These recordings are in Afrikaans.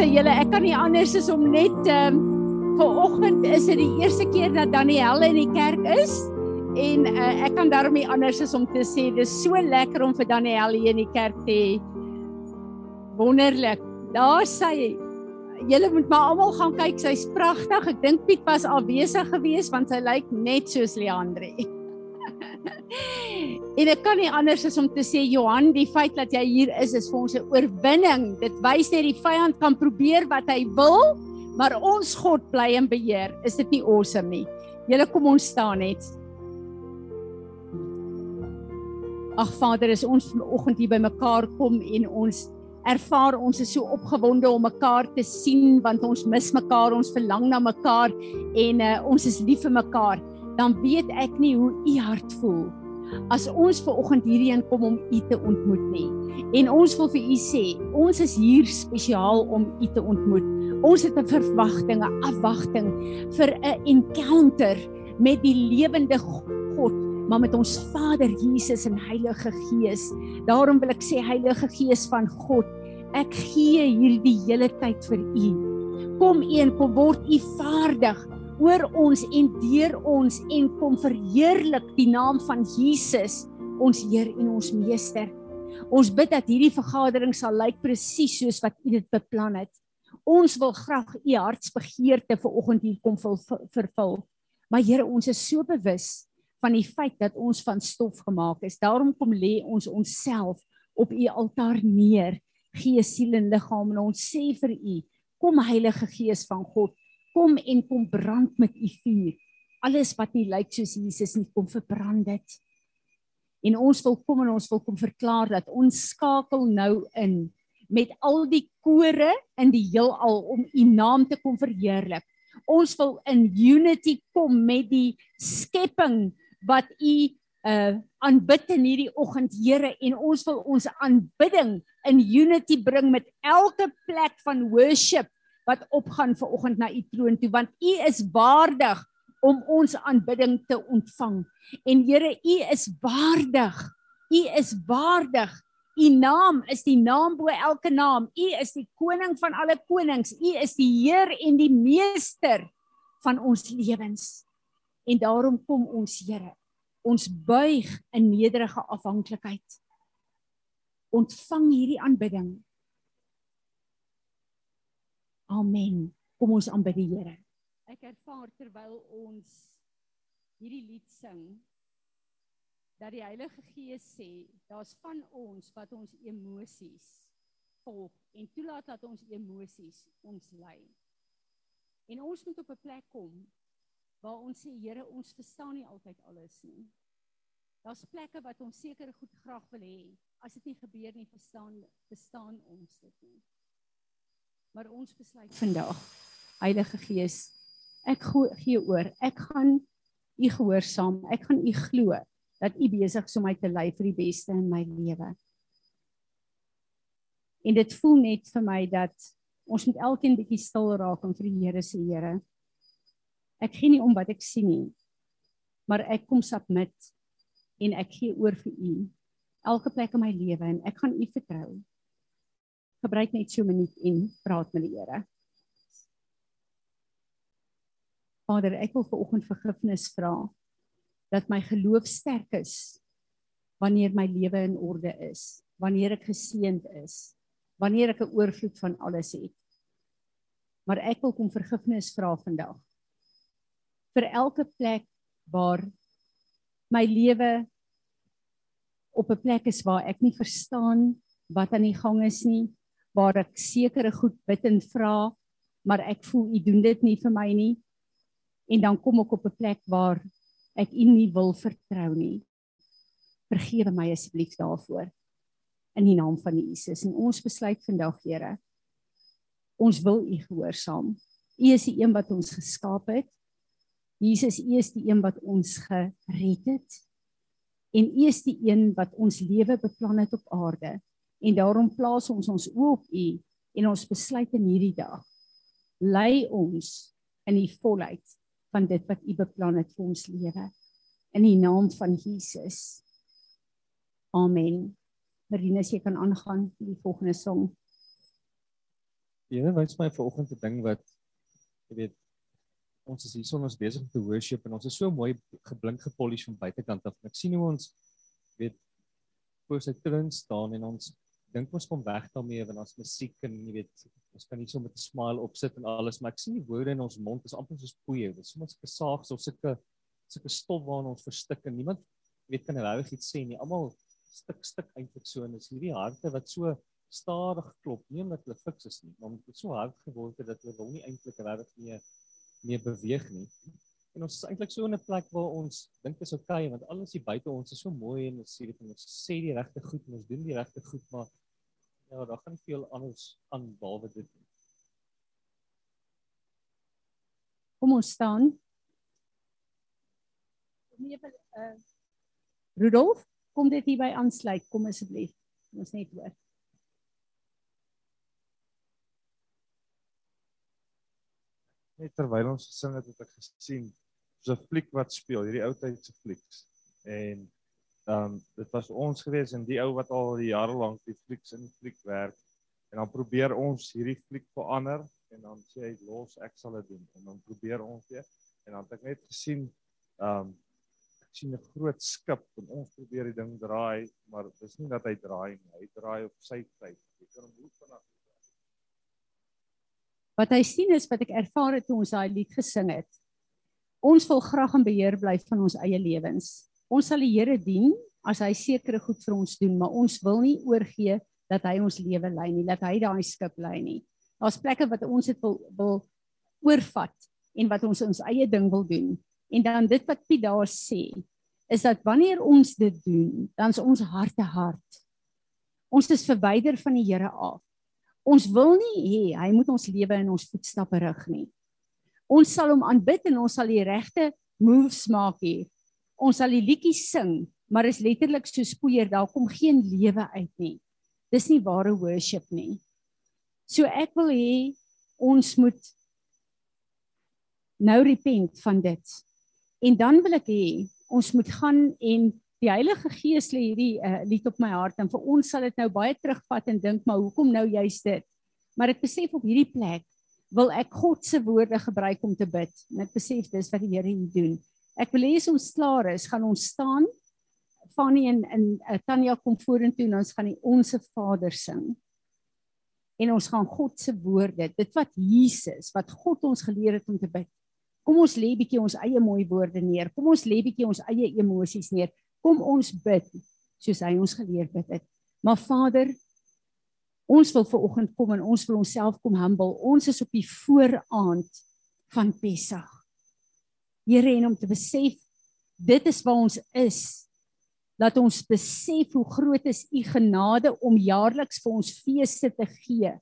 Sê julle ek kan nie anders as om net ehm um, vanoggend is dit die eerste keer dat Danielle in die kerk is en uh, ek kan daarmee anders as om te sê dis so lekker om vir Danielle hier in die kerk te hê. Wonderlik. Daar sê julle moet maar almal gaan kyk, sy's pragtig. Ek dink Piet was al besig geweest want sy lyk net soos Leandre. En ek kan nie anders as om te sê Johan, die feit dat jy hier is is vir ons 'n oorwinning. Dit wys net die vyand kan probeer wat hy wil, maar ons God bly in beheer. Is dit nie awesome nie? Julle kom ons staan net. Ag Vader, is ons vanoggend hier bymekaar kom en ons ervaar ons is so opgewonde om mekaar te sien want ons mis mekaar, ons verlang na mekaar en uh, ons is lief vir mekaar. Dan weet ek nie hoe u hart voel as ons ver oggend hierheen kom om u te ontmoet nie. En ons wil vir u sê, ons is hier spesiaal om u te ontmoet. Ons het 'n verwagting, 'n afwagting vir 'n encounter met die lewende God, maar met ons Vader Jesus en Heilige Gees. Daarom wil ek sê Heilige Gees van God, ek gee hierdie hele tyd vir u. Kom een, kom word u vaardig oor ons en deur ons en kom verheerlik die naam van Jesus, ons Heer en ons Meester. Ons bid dat hierdie vergadering sal lyk presies soos wat U dit beplan het. Ons wil graag U hartsbegeerte vir oggend hier kom vervul. Maar Here, ons is so bewus van die feit dat ons van stof gemaak is. Daarom kom lê ons onsself op U altaar neer, gees, siel en liggaam en ons sê vir U, kom Heilige Gees van God, kom en kom brand met u vuur. Alles wat nie lyk soos Jesus nie, kom verbrand dit. En ons wil kom en ons wil kom verklaar dat ons skakel nou in met al die kore in die heelal om u naam te kom verheerlik. Ons wil in unity kom met die skepping wat u uh aanbid in hierdie oggend Here en ons wil ons aanbidding in unity bring met elke plek van worship wat opgaan ver oggend na u troon toe want u is waardig om ons aanbidding te ontvang. En Here, u is waardig. U is waardig. U naam is die naam bo elke naam. U is die koning van alle konings. U is die Heer en die meester van ons lewens. En daarom kom ons Here. Ons buig in nederige afhanklikheid. Ontvang hierdie aanbidding Amen. Kom ons aanbid die Here. Ek ervaar terwyl ons hierdie lied sing dat die Heilige Gees sê daar's van ons wat ons emosies volg en toelaat dat ons emosies ons lei. En ons moet op 'n plek kom waar ons sê Here, ons verstaan nie altyd alles nie. Daar's plekke wat ons seker goed graag wil hê. As dit nie gebeur nie, verstaan verstaan ons dit nie. Maar ons besluit vandag, Heilige Gees, ek gee oor. Ek gaan U gehoorsaam. Ek gaan U glo dat U besig is om my te lei vir die beste in my lewe. En dit voel net vir my dat ons moet elkeen bietjie stil raak en vir die Here sê, Here, ek gee nie om wat ek sien nie, maar ek kom submit en ek gee oor vir U elke plek in my lewe en ek gaan U vertrou gebruik net so 'n minuut en praat met die Here. Vader, ek wil vanoggend vergifnis vra dat my geloof sterk is wanneer my lewe in orde is, wanneer ek geseënd is, wanneer ek 'n oorvloed van alles het. Maar ek wil kom vergifnis vra vandag vir elke plek waar my lewe op 'n plek is waar ek nie verstaan wat aan die gang is nie, waar ek sekere goed bid en vra, maar ek voel u doen dit nie vir my nie. En dan kom ek op 'n plek waar ek u nie wil vertrou nie. Vergewe my asseblief daarvoor in die naam van Jesus. En ons besluit vandag, Here, ons wil u gehoorsaam. U is die een wat ons geskaap het. Jesus, u is die een wat ons gered het. En u is die een wat ons lewe beplan het op aarde en daarom plaas ons ons oë op U en ons besluit in hierdie dag lei ons in die volheid van dit wat U beplan het vir ons lewe in die naam van Jesus. Amen. Marina, jy kan aangaan vir die volgende song. Weet wys my vanoggend 'n ding wat jy weet ons is hier son ons besig om te worship en ons is so mooi geblink gepolish van buitekant af. Ek sien hoe ons weet voor sy troon staan en ons dink ons kom weg daarmee want ons musiek en jy weet ons kan nie so met 'n smile opsit en alles maar ek sien die woorde in ons mond is amper soos poeie. Dit is soms gesaags of sulke sulke stof waarin ons verstik en niemand weet kan regtig iets sê nie. Almal stuk stuk eintlik so en is hierdie harte wat so stadig klop, nie omdat hulle fiks is nie, maar omdat dit so hard geword het dat hulle wil nie eintlik regtig meer meer beweeg nie. En ons is eintlik so in 'n plek waar ons dink dit is oukei okay, want alles hier buite ons is so mooi en ons sê dit en ons sê die regte goed en ons doen die regte goed, maar ja, daar gaan veel anders aan behalwe dit. Kom ons staan. Kom jy vir uh Rudolf, kom dit hier by aansluit, kom asseblief. Ons net hoor. net terwyl ons gesing het het ek gesien so 'n fliek wat speel hierdie ou tyd se flieks en dan um, dit was ons gewees en die ou wat al die jare lank die flieks in fliek werk. En dan probeer ons hierdie fliek verander en dan sê hy los ek sal dit doen. En dan probeer ons weer. En dan het ek net gesien um ek sien 'n groot skip en ons probeer die ding draai maar dis nie dat hy draai nie. Hy draai op sy tyd. Jy kan hom hoe vinnig Wat hy sien is wat ek ervaar het toe ons daai lied gesing het. Ons wil graag in beheer bly van ons eie lewens. Ons sal die Here dien as hy sekere goed vir ons doen, maar ons wil nie oorgee dat hy ons lewe lei nie, dat hy daai skip lei nie. Daar's plekke wat ons dit wil wil oorvat en wat ons ons eie ding wil doen. En dan dit wat Piet daar sê, is dat wanneer ons dit doen, dan is ons harte hard. Ons is verwyder van die Here af. Ons wil nie hê hy moet ons lewe in ons voetstappe rig nie. Ons sal hom aanbid en ons sal die regte moves maak hier. Ons sal die liedjies sing, maar is letterlik so spoeier, daar kom geen lewe uit nie. Dis nie ware worship nie. So ek wil hê ons moet nou repent van dit. En dan wil ek hê ons moet gaan en die Heilige Gees lê hierdie uh, lied op my hart en vir ons sal dit nou baie terugvat en dink maar hoekom nou juist dit? Maar ek besef op hierdie plek wil ek God se woorde gebruik om te bid. En ek besef dis wat die Here hier doen. Ek wil hê as ons klaar is, gaan ons staan. Fanny en en uh, Tanya kom vorentoe en ons gaan die onsse Vader sing. En ons gaan God se woorde, dit wat Jesus, wat God ons geleer het om te bid. Kom ons lê bietjie ons eie mooi woorde neer. Kom ons lê bietjie ons eie emosies neer kom ons bid soos hy ons geleer bid het. Maar Vader, ons wil ver oggend kom en ons wil onsself kom humble. Ons is op die vooraand van Pessach. Here en om te besef dit is waar ons is. Laat ons besef hoe groot is u genade om jaarliks vir ons feeste te gee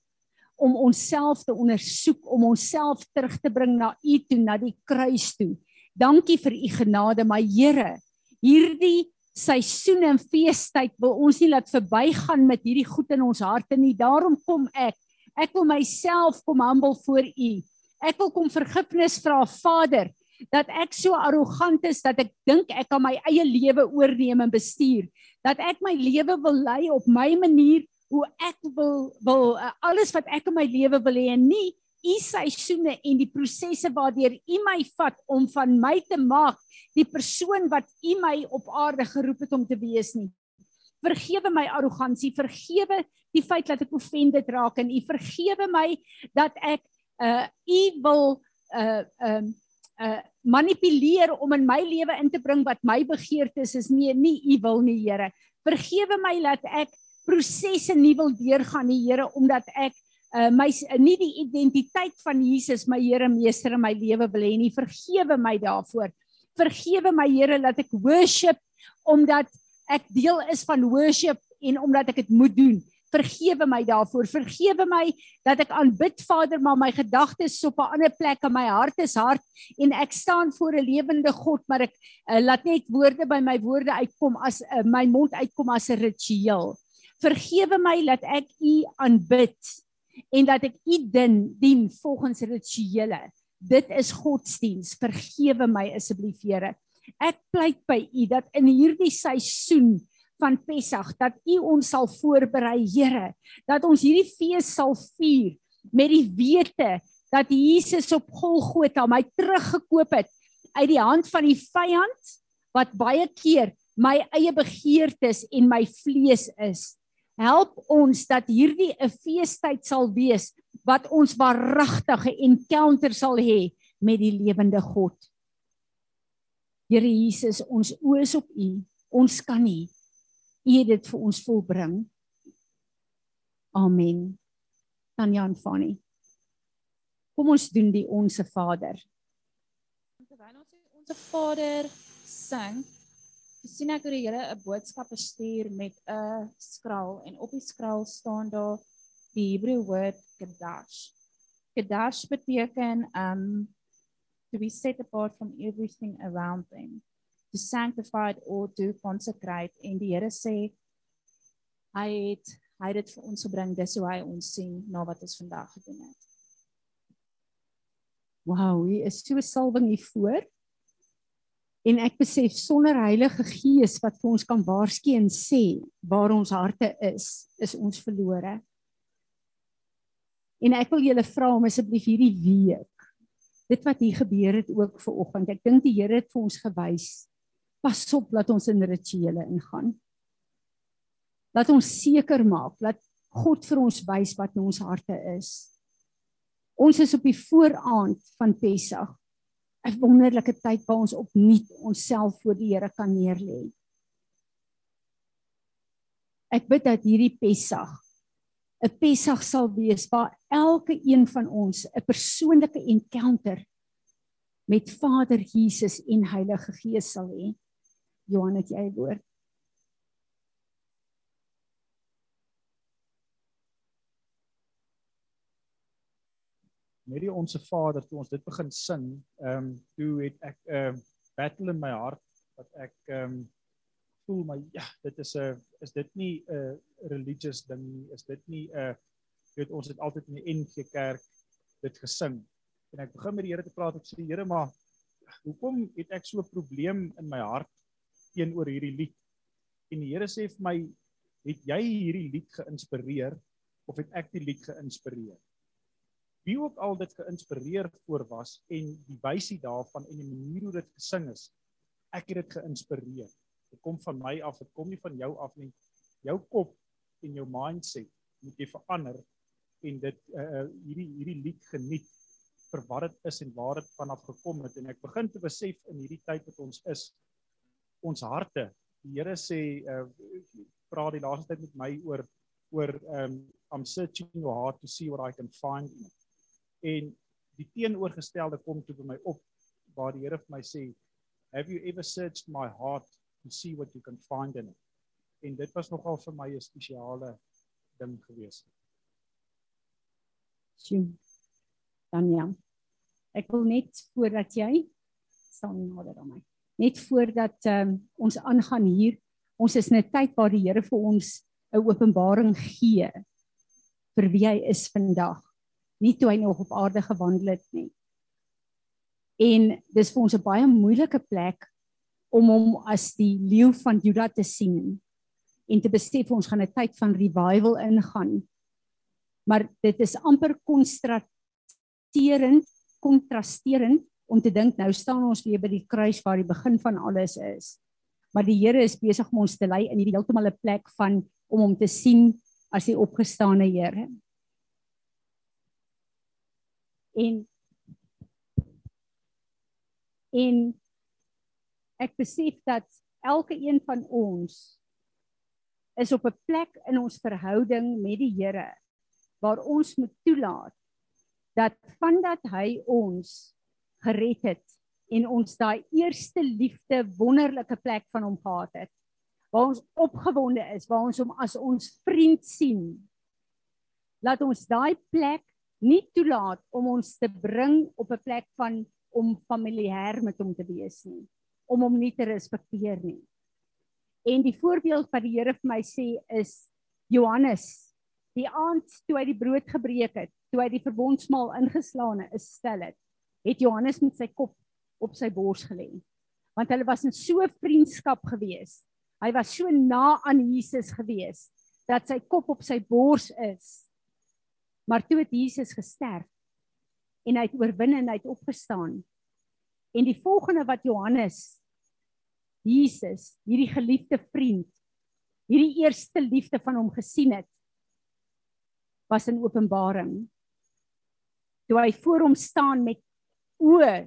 om onsself te ondersoek om onsself terug te bring na u toe na die kruis toe. Dankie vir u genade, my Here hierdie seisoen en feestyd wil ons nie laat verbygaan met hierdie goed in ons harte nie. Daarom kom ek. Ek wil myself kom humble voor U. Ek wil kom vergifnis vra, Vader, dat ek so arrogant is dat ek dink ek kan my eie lewe oorneem en bestuur. Dat ek my lewe wil lei op my manier hoe ek wil wil uh, alles wat ek in my lewe wil hê en nie u seisoene en die prosesse waardeur u my vat om van my te maak die persoon wat u my op aarde geroep het om te wees nie. Vergewe my arrogansie, vergewe die feit dat ek offended raak en u vergewe my dat ek uh u wil uh um uh manipuleer om in my lewe in te bring wat my begeertes is nie nie u wil nie Here. Vergewe my dat ek prosesse nie wil deurgaan nie Here omdat ek uh my nie die identiteit van Jesus my Here meester in my lewe wil hê nie. Vergewe my daarvoor. Vergewe my Here dat ek worship omdat ek deel is van worship en omdat ek dit moet doen. Vergewe my daarvoor. Vergewe my dat ek aanbid Vader maar my gedagtes op 'n ander plek in my hart is hard en ek staan voor 'n lewende God maar ek uh, laat net woorde by my woorde uitkom as uh, my mond uitkom as 'n ritueel. Vergewe my dat ek U aanbid en dat ek u dien dien volgens rituele. Dit is godsdiens. Vergewe my asseblief, Here. Ek pleit by u dat in hierdie seisoen van Pessach dat u ons sal voorberei, Here, dat ons hierdie fees sal vier met die wete dat Jesus op Golgotha my teruggekoop het uit die hand van die vyand wat baie keer my eie begeertes en my vlees is. Help ons dat hierdie 'n feestyd sal wees wat ons waaragtige encounter sal hê met die lewende God. Here Jesus, ons oë is op U. Ons kan nie. U dit vir ons volbring. Amen. Tanya en Fanny. Kom ons doen die onsse Vader. Terwyl ons onsse Vader sing, sien ek hoe die Here 'n boodskap stuur met 'n skraal en op die skraal staan daar die Hebreë woord kadash. Kadash beteken um to be set apart from everything around them, to sanctify or to consecrate en die Here sê hy het hy het dit vir ons gebring dis hoe hy ons sien na wat ons vandag gedoen het. Wow, hier is so 'n salwing hier voor. En ek besef sonder Heilige Gees wat vir ons kan waarsku en sê waar ons harte is, is ons verlore. En ek wil julle vra om asseblief hierdie week dit wat hier gebeur het ook vir oggend. Ek dink die Here het vir ons gewys. Pas op dat ons in rituele ingaan. Laat ons seker maak dat God vir ons wys wat in ons harte is. Ons is op die vooraand van Pessach. 'n Wonderlike tyd waar ons opnuut onsself voor die Here kan neerlê. Ek bid dat hierdie Pessach 'n Pessach sal wees waar elke een van ons 'n persoonlike encounter met Vader Jesus en Heilige Gees sal hê. Johan, het jy woord? met die onsse Vader toe ons dit begin sing, ehm um, toe het ek 'n uh, battle in my hart wat ek ehm um, voel my ja, dit is 'n is dit nie 'n religious ding nie, is dit nie 'n weet ons het altyd in die NG Kerk dit gesing. En ek begin met die Here te praat, ek sê Here, maar hoekom het ek so 'n probleem in my hart teenoor hierdie lied? En die Here sê vir my, het jy hierdie lied geïnspireer of het ek die lied geïnspireer? wie ook al dit geïnspireer voor was en die wysie daarvan en die manier hoe dit gesing is ek het dit geïnspireer dit kom van my af dit kom nie van jou af nie jou kop en jou mindset moet jy verander en dit uh, hierdie hierdie lied geniet vir wat dit is en waar dit vanaf gekom het en ek begin te besef in hierdie tyd wat ons is ons harte. Die Here sê uh, praat die laaste tyd met my oor oor um I'm searching your heart to see what I can find in it en die teenoorgestelde kom toe by my op waar die Here vir my sê have you ever searched my heart to see what you can find in it? En dit was nogal vir my 'n spesiale ding gewees. Sien dan ja ek wil net voordat jy staan nader aan my net voordat um, ons aangaan hier ons is in 'n tyd waar die Here vir ons 'n openbaring gee vir wie hy is vandag nie toe hy nog op aarde gewandel het nie. En dis vir ons 'n baie moeilike plek om hom as die leeu van Juda te sien en te besef ons gaan 'n tyd van revival ingaan. Maar dit is amper kontrasterend, kontrasterend om te dink nou staan ons weer by die kruis waar die begin van alles is. Maar die Here is besig om ons te lei in hierdie heeltemal 'n plek van om hom te sien as die opgestane Here en en ek besef dat elke een van ons is op 'n plek in ons verhouding met die Here waar ons moet toelaat dat vandat hy ons gered het en ons daai eerste liefde wonderlike plek van hom gehad het waar ons opgewonde is waar ons hom as ons vriend sien laat ons daai plek nie toelaat om ons te bring op 'n plek van om familiêr met hom te wees nie, om hom nie te respekteer nie. En die voorbeeld wat die Here vir my sê is Johannes, die aand toe hy die brood gebreek het, toe hy die verbondsmaal ingeslaan het, is stel het, het Johannes met sy kop op sy bors gelê. Want hulle was in so vriendskap gewees. Hy was so na aan Jesus gewees dat sy kop op sy bors is Maar toe het Jesus gesterf en hy het oorwin en hy het opgestaan. En die volgende wat Johannes Jesus, hierdie geliefde vriend, hierdie eerste liefde van hom gesien het, was in Openbaring. Toe hy voor hom staan met oë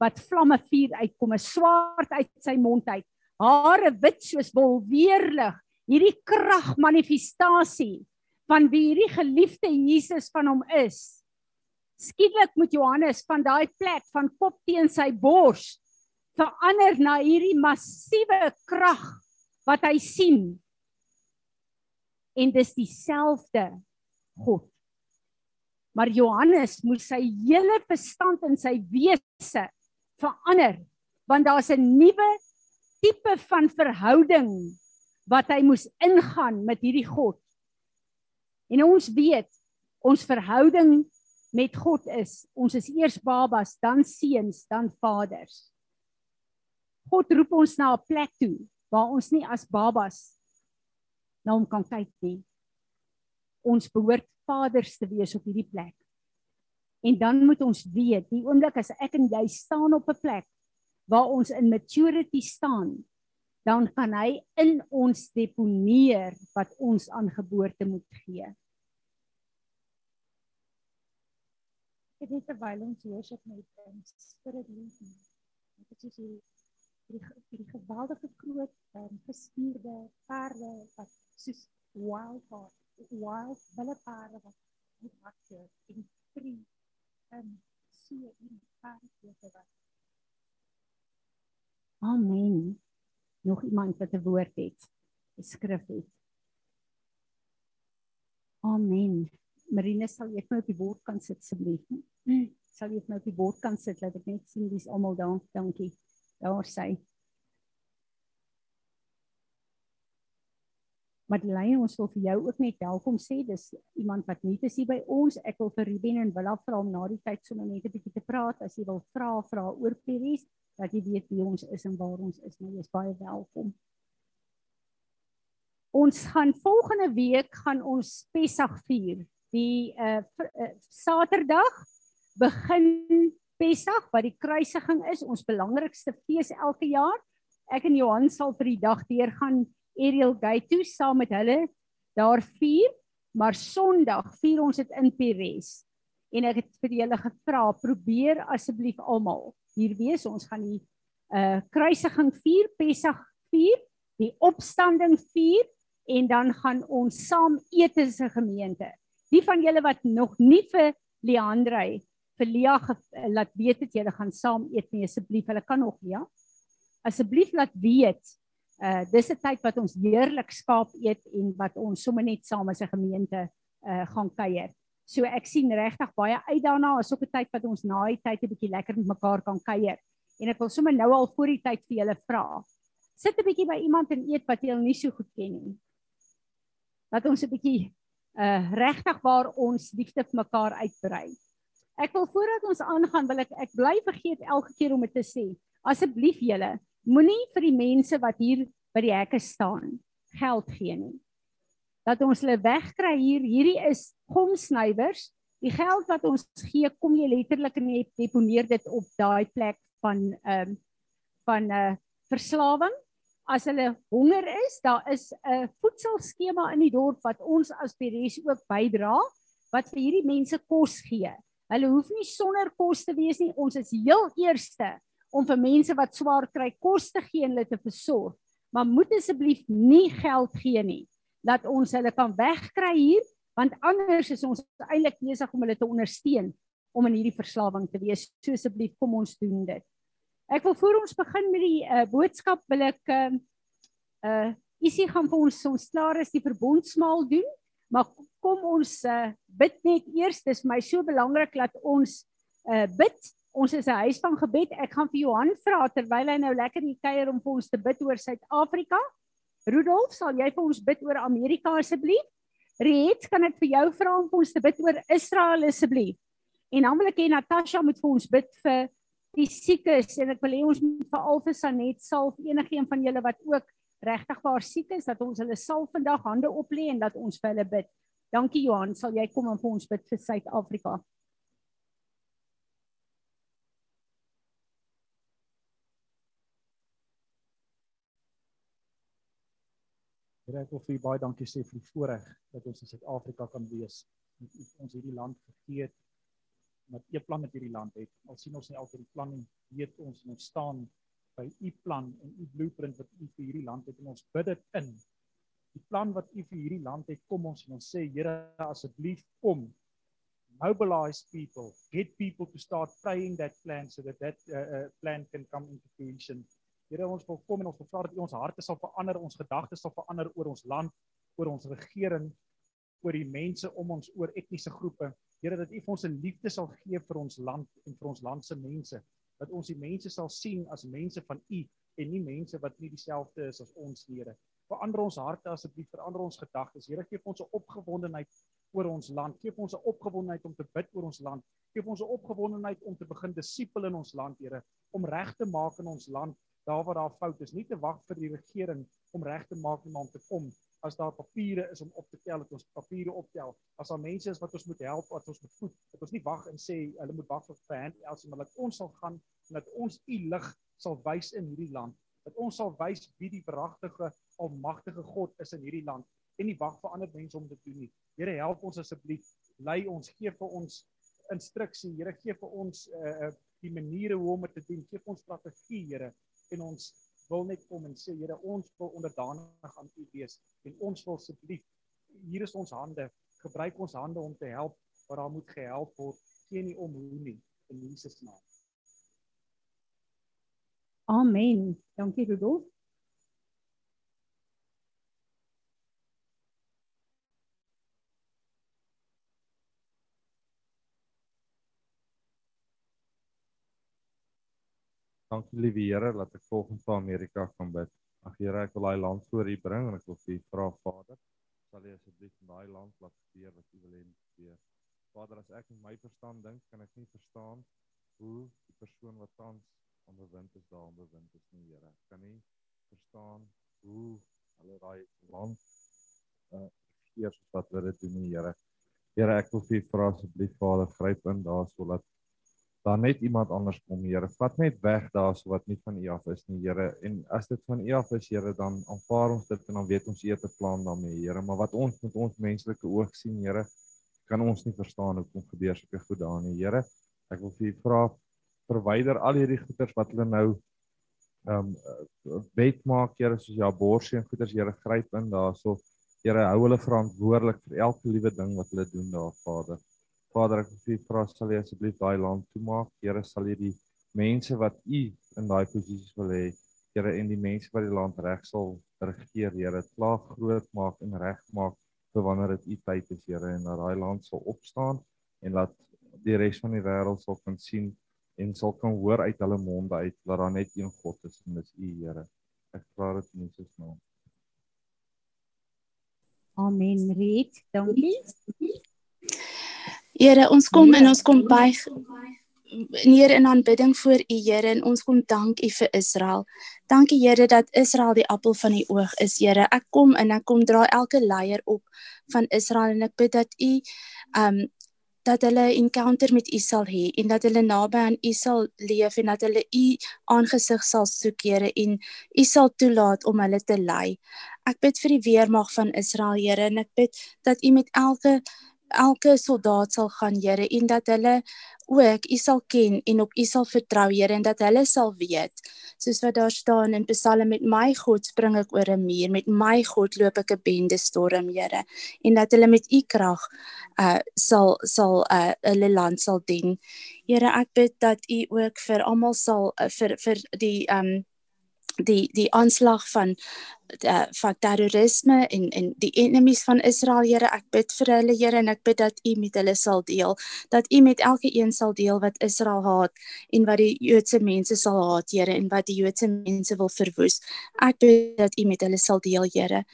wat vlamme vuur uitkom, 'n swaard uit sy mond uit, hare wit soos wol, weerlig, hierdie kragmanifestasie van wie hierdie geliefde Jesus van hom is. Skielik moet Johannes van daai plek van kop teen sy bors verander na hierdie massiewe krag wat hy sien. En dis dieselfde God. Maar Johannes moes sy hele verstand en sy wese verander want daar's 'n nuwe tipe van verhouding wat hy moes ingaan met hierdie God. En ons weet ons verhouding met God is ons is eers babas, dan seuns, dan vaders. God roep ons na 'n plek toe waar ons nie as babas na hom kan kyk nie. Ons behoort vaders te wees op hierdie plek. En dan moet ons weet, die oomblik as ek en jy staan op 'n plek waar ons in maturity staan, dan kan hy in ons deponeer wat ons aan geboorte moet gee. Dit is terwyl ons worship met spirit leading. Dit is hier die die geweldige groot um, gespierde perde wat soos wild wild wille perde wat met hartjie in drie en so in perde wat Amen. Nog iemand wat 'n woord het, 'n skrif het. Amen. Marine sal jy net op die bord kan sit asseblief. Sal jy net op die bord kan sit dat ek net sien wie's almal daar. Dankie daar sy. Madeleine, ons wil vir jou ook net welkom sê. Dis iemand wat nie te sien by ons. Ek wil vir Ruben en Willa vra om na die tyd sommer net 'n bietjie te praat as jy wil vra vra oor Peries dat jy weet wie ons is en waar ons is. Maar jy is baie welkom. Ons gaan volgende week gaan ons Pessach vier. Die uh, uh Saterdag begin Pessach wat die kruisiging is, ons belangrikste fees elke jaar. Ek en Johan sal vir die dag deur gaan Ariel Gate toe saam met hulle daar vier, maar Sondag vier ons dit in Peres. En ek het vir julle gevra, probeer asseblief almal hier wees. Ons gaan die uh kruisiging vier, Pessach vier, die opstanding vier en dan gaan ons saam eet as 'n gemeente. Die van julle wat nog nie vir Leandre vir Lia eh, laat weet dat julle gaan saam eet nie asseblief. Hulle kan nog ja. Asseblief laat weet. Uh dis 'n tyd wat ons heerlik skaap eet en wat ons sommer net saam as 'n gemeente uh gaan kuier. So ek sien regtig baie uit daarna. Is ook 'n tyd wat ons na die tyd 'n bietjie lekker met mekaar kan kuier. En ek wil sommer nou al voor die tyd vir julle vra. Sit 'n bietjie by iemand en eet wat jy al nie so goed ken nie. Dat ons 'n bietjie uh regtig waar ons liefde vir mekaar uitbrei. Ek wil voordat ons aangaan wil ek ek bly vergeet elke keer om dit te sê. Asseblief julle, moenie vir die mense wat hier by die hekke staan geld gee nie. Dat ons hulle wegkry hier. Hierdie is gomsnywers. Die geld wat ons gee, kom jy letterlik en jy deponeer dit op daai plek van ehm um, van 'n uh, verslawing. As hulle honger is, daar is 'n voedselskema in die dorp wat ons as Peres ook bydra wat vir hierdie mense kos gee. Hulle hoef nie sonder kos te wees nie. Ons is heel eerste om vir mense wat swaar kry kos te gee en hulle te versorg. Maar moet asseblief nie geld gee nie dat ons hulle kan wegkry hier want anders is ons eintlik besig om hulle te ondersteun om in hierdie verslawing te wees. So asseblief kom ons doen dit. Ek wil voor ons begin met die uh, boodskap wil ek uh uh isie gaan vir ons ons klaar is die verbondsmaal doen. Maar kom ons uh, bid net eers. Dis my so belangrik dat ons uh, bid. Ons is 'n huis van gebed. Ek gaan vir Johan vra terwyl hy nou lekker hier kuier om vir ons te bid oor Suid-Afrika. Rudolf, sal jy vir ons bid oor Amerika asseblief? Riet, kan ek vir jou vra om vir ons te bid oor Israel asseblief? En dan wil ek hê Natasha moet vir ons bid vir die siekes en ek wil hê ons moet vir Alfa Sanet salf enigiemand van julle wat ook regtig waar siek is dat ons hulle sal vandag hande oplê en dat ons vir hulle bid. Dankie Johan, sal jy kom en vir ons bid vir Suid-Afrika? Here ek wil vir u baie dankie sê vir die voorreg dat ons in Suid-Afrika kan wees. Dat u ons hierdie land gegee het wat u plan met hierdie land het. Al sien ons nie altyd die plan nie, weet ons en ons staan by u plan en u blueprint wat u vir hierdie land het en ons bid dit in. Die plan wat u vir hierdie land het, kom ons en ons sê Here asseblief kom. Mobilize people, get people to start praying that plan so that that uh, uh, plan can come into fruition. Here ons wil kom en ons wil vra dat U ons harte sal verander, ons gedagtes sal verander oor ons land, oor ons regering, oor die mense om ons, oor etniese groepe. Here dat U vir ons 'n liefde sal gee vir ons land en vir ons land se mense, dat ons die mense sal sien as mense van U en nie mense wat nie dieselfde is as ons, Here. Verander ons harte asseblief, verander ons gedagtes. Here gee ons 'n opgewondenheid oor ons land. Gee ons 'n opgewondenheid om te bid oor ons land. Gee ons 'n opgewondenheid om te begin disipel in ons land, Here, om reg te maak in ons land daar waar daar fout is, nie te wag vir die regering om reg te maak om aan te kom. As daar papiere is om op te tel dat ons papiere optel. As daar mense is wat ons moet help wat ons moet voed dat ons nie wag en sê hulle moet wag vir hand else maar dat ons sal gaan en dat ons u lig sal wys in hierdie land. Dat ons sal wys wie die verragtige almagtige God is in hierdie land. En nie wag vir ander mense om dit te doen nie. Here help ons asseblief. Lei ons gee vir ons instruksie. Here gee vir ons uh, die maniere hoe om dit te doen. Gee vir ons strategie Here en ons wil net kom en sê Here ons wil onderdanig aan U wees en ons wil asseblief hier is ons hande. Gebruik ons hande om te help waar daar moet gehelp word. Geen nie om hoe nie in Jesus naam. Amen. Dankie Rudolf Dankie liewe Here dat ek volgens van Amerika kan bid. Ag Here, ek wil daai land voor U bring en ek wil vir U vra Vader, sal U asseblief in daai land laat gebeur wat U wil hê moet gebeur. Vader, as ek in my verstand dink, kan ek nie verstaan hoe die persoon wat tans onderwind is daar onderwind is nie, Here. Ek kan nie verstaan hoe hulle daai land uh eers wat hulle dit doen nie, Here. Here, ek wil vir U vra asseblief Vader, gryp in daar sodat daar net iemand anders kom, Here. Vat net weg daarso wat nie van U af is nie, Here. En as dit van U af is, Here, dan aanvaar ons dit en dan weet ons het 'n plan daarmee, Here. Maar wat ons met ons menslike oog sien, Here, kan ons nie verstaan hoekom gebeur sulke goed daar nie, Here. Ek wil vir U vra verwyder al hierdie goeters wat hulle nou ehm um, wet maak, Here, soos ja borsie en goeters, Here, gryp in daarso. Here, hou hulle verantwoordelik vir elke liewe ding wat hulle doen daar, Vader. Vader, ek wil vra sal jy asseblief daai land toemaak. Here, sal jy die mense wat u in daai posisies wil hê, Here, en die mense wat die land reg sal regeer, Here, klaar groot maak en reg maak vir wanneer dit u tyd is, Here, en dat daai land sal opstaan en laat die res van die wêreld sal kan sien en sal kan hoor uit hulle monde uit dat daar net een God is en dis u, Here. Ek vra dit in Jesus naam. Amen. Riet, dankie. Here, ons kom en ons kom buig neer in aanbidding voor U Here en ons kom dank U vir Israel. Dankie Here dat Israel die appel van U oog is, Here. Ek kom en ek kom dra elke leier op van Israel en ek bid dat U um dat hulle 'n encounter met U sal hê en dat hulle naby aan U sal leef en dat hulle U aangesig sal soek, Here, en U sal toelaat om hulle te lei. Ek bid vir die weermag van Israel, Here, en ek bid dat U met elke elke soldaat sal gaan Here en dat hulle ook U sal ken en op U sal vertrou Here en dat hulle sal weet soos wat daar staan in Psalm met my God spring ek oor 'n muur met my God loop ek 'n bende storm Here en dat hulle met U krag uh sal sal uh hulle land sal dien. Here ek bid dat U ook vir almal sal uh, vir vir die um die die aanslag van uh, van terrorisme en en die enemies van Israel Here ek bid vir hulle Here en ek bid dat U met hulle sal deel dat U met elke een sal deel wat Israel haat en wat die Joodse mense sal haat Here en wat die Joodse mense wil verwoes. Ek bid dat U met hulle sal deel Here.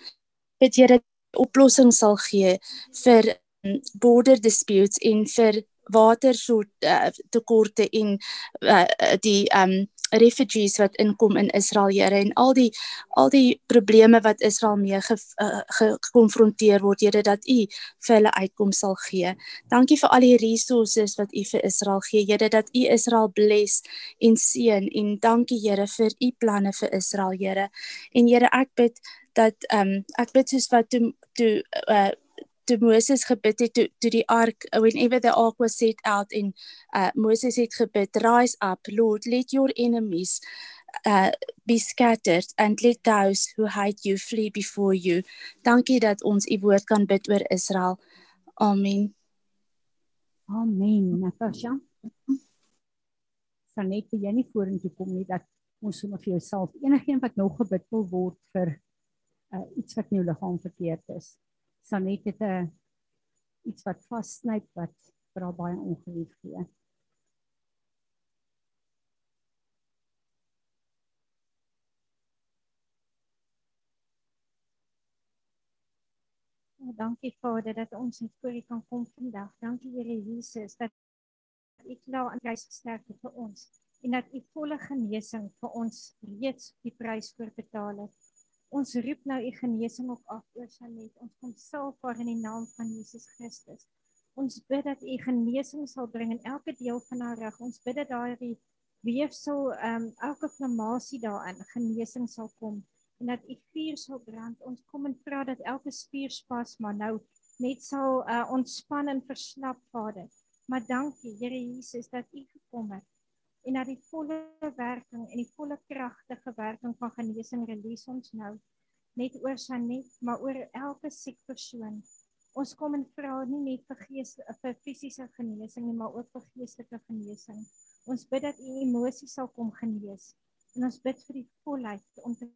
Bid Here oplossing sal gee vir um, border disputes en vir water so uh, tekorte en uh, die um refugees wat inkom in Israel Here en al die al die probleme wat Israel mee ge, uh, gekonfronteer word Here dat U vir hulle uitkom sal gee. Dankie vir al die resources wat U vir Israel gee Here dat U Israel bless en seën en dankie Here vir U planne vir Israel Here. En Here ek bid dat ehm um, ek bid soos wat toe toe uh, toe Moses gebid het toe toe die ark whenever the ark was set out in uh Moses het gebid rise up lord let your enemies uh be scattered and let those who hate you flee before you. Dankie dat ons u woord kan bid oor Israel. Amen. Amen natasha. Sanet jy nie vorentoe kom nie dat ons sommer vir jouself enigeen wat nog gebid wil word vir uh, iets wat in jou liggaam verkeerd is Sanet het 'n iets wat vassnyp wat vir haar baie ongelief gee. Ja, dankie Vader dat ons net voor U kan kom vandag. Dankie Here Jesus dat U nou aan kruis gesterf het vir ons en dat U volle genesing vir ons reeds die prys voorbetaal het. Ons roep nou u genesing op af oor Sanet. Ons kom self voor in die naam van Jesus Christus. Ons bid dat u genesing sal bring in elke deel van haar rug. Ons bid dat daardie weefsel ehm um, elke inflammasie daarin genesing sal kom en dat u vuur sal brand. Ons kom en vra dat elke spierspasma nou net sal uh, ontspan en versnap, Vader. Maar dankie, Here Jesus, dat u gekom het en dat die volle werking en die volle kragtige werking van genesing release ons nou net oor Sanet maar oor elke siek persoon. Ons kom en vra nie net vir gees vir fisiese genesing nie, maar ook vir geestelike genesing. Ons bid dat u emosies sal kom genees en ons bid vir die volheid om te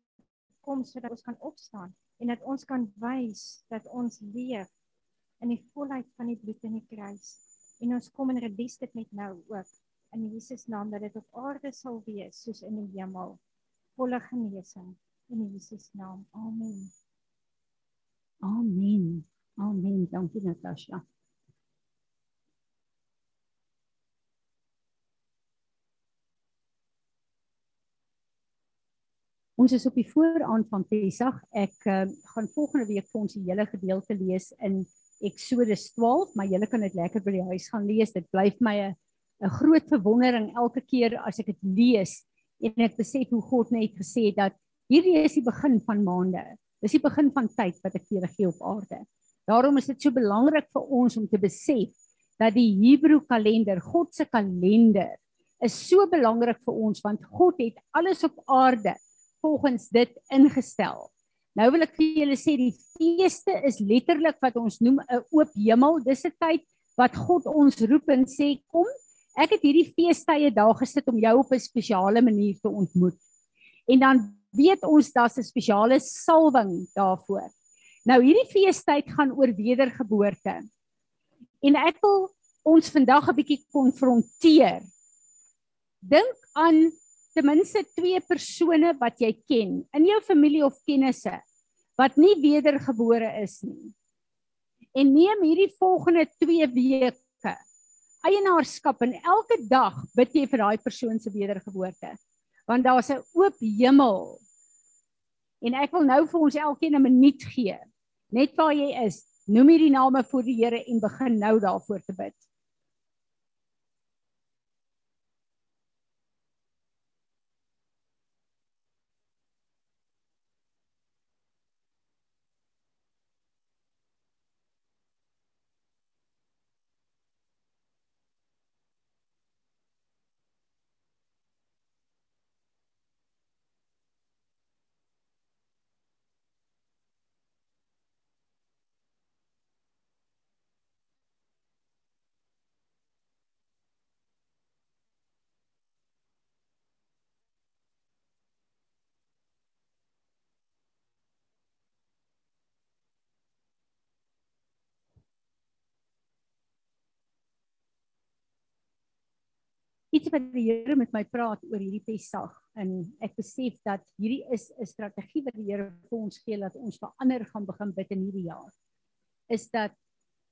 kom sodat ons kan opstaan en dat ons kan wys dat ons leef in die volheid van die bloed in die kruis. En ons kom en release dit net nou ook in Jesus naam dat dit op aarde sal wees soos in die hemel. Volle genesing in Jesus naam. Amen. Amen. Amen. Dankie Natasha. Ons is op die vooraand van Pesach. Ek uh, gaan volgende week vir ons die hele gedeelte lees in Eksodus 12, maar julle kan dit lekker by die huis gaan lees. Dit bly vir my 'n 'n groot verwondering elke keer as ek dit lees en ek besef hoe God net gesê het dat hierdie is die begin van maande. Dis die begin van tyd wat ek vir julle gee op aarde. Daarom is dit so belangrik vir ons om te besef dat die Hebreë kalender, God se kalender, is so belangrik vir ons want God het alles op aarde volgens dit ingestel. Nou wil ek vir julle sê die feeste is letterlik wat ons noem 'n oop hemel. Dis 'n tyd wat God ons roep en sê kom Ek het hierdie feestydde daar gesit om jou op 'n spesiale manier te ontmoet. En dan weet ons daar's 'n spesiale salwing daarvoor. Nou hierdie feestyd gaan oor wedergeboorte. En ek wil ons vandag 'n bietjie konfronteer. Dink aan ten minste twee persone wat jy ken in jou familie of kennisse wat nie wedergebore is nie. En neem hierdie volgende 2 weke eienaarskap en elke dag bid jy vir daai persoon se wedergeboorte. Want daar's 'n oop hemel. En ek wil nou vir ons elkeen 'n minuut gee. Net waar jy is, noem hierdie name voor die Here en begin nou daarvoor te bid. Iets wat die Here met my praat oor hierdie Pessag en ek besef dat hierdie is 'n strategie wat die Here vir ons gee dat ons verander gaan begin bid in hierdie jaar. Is dat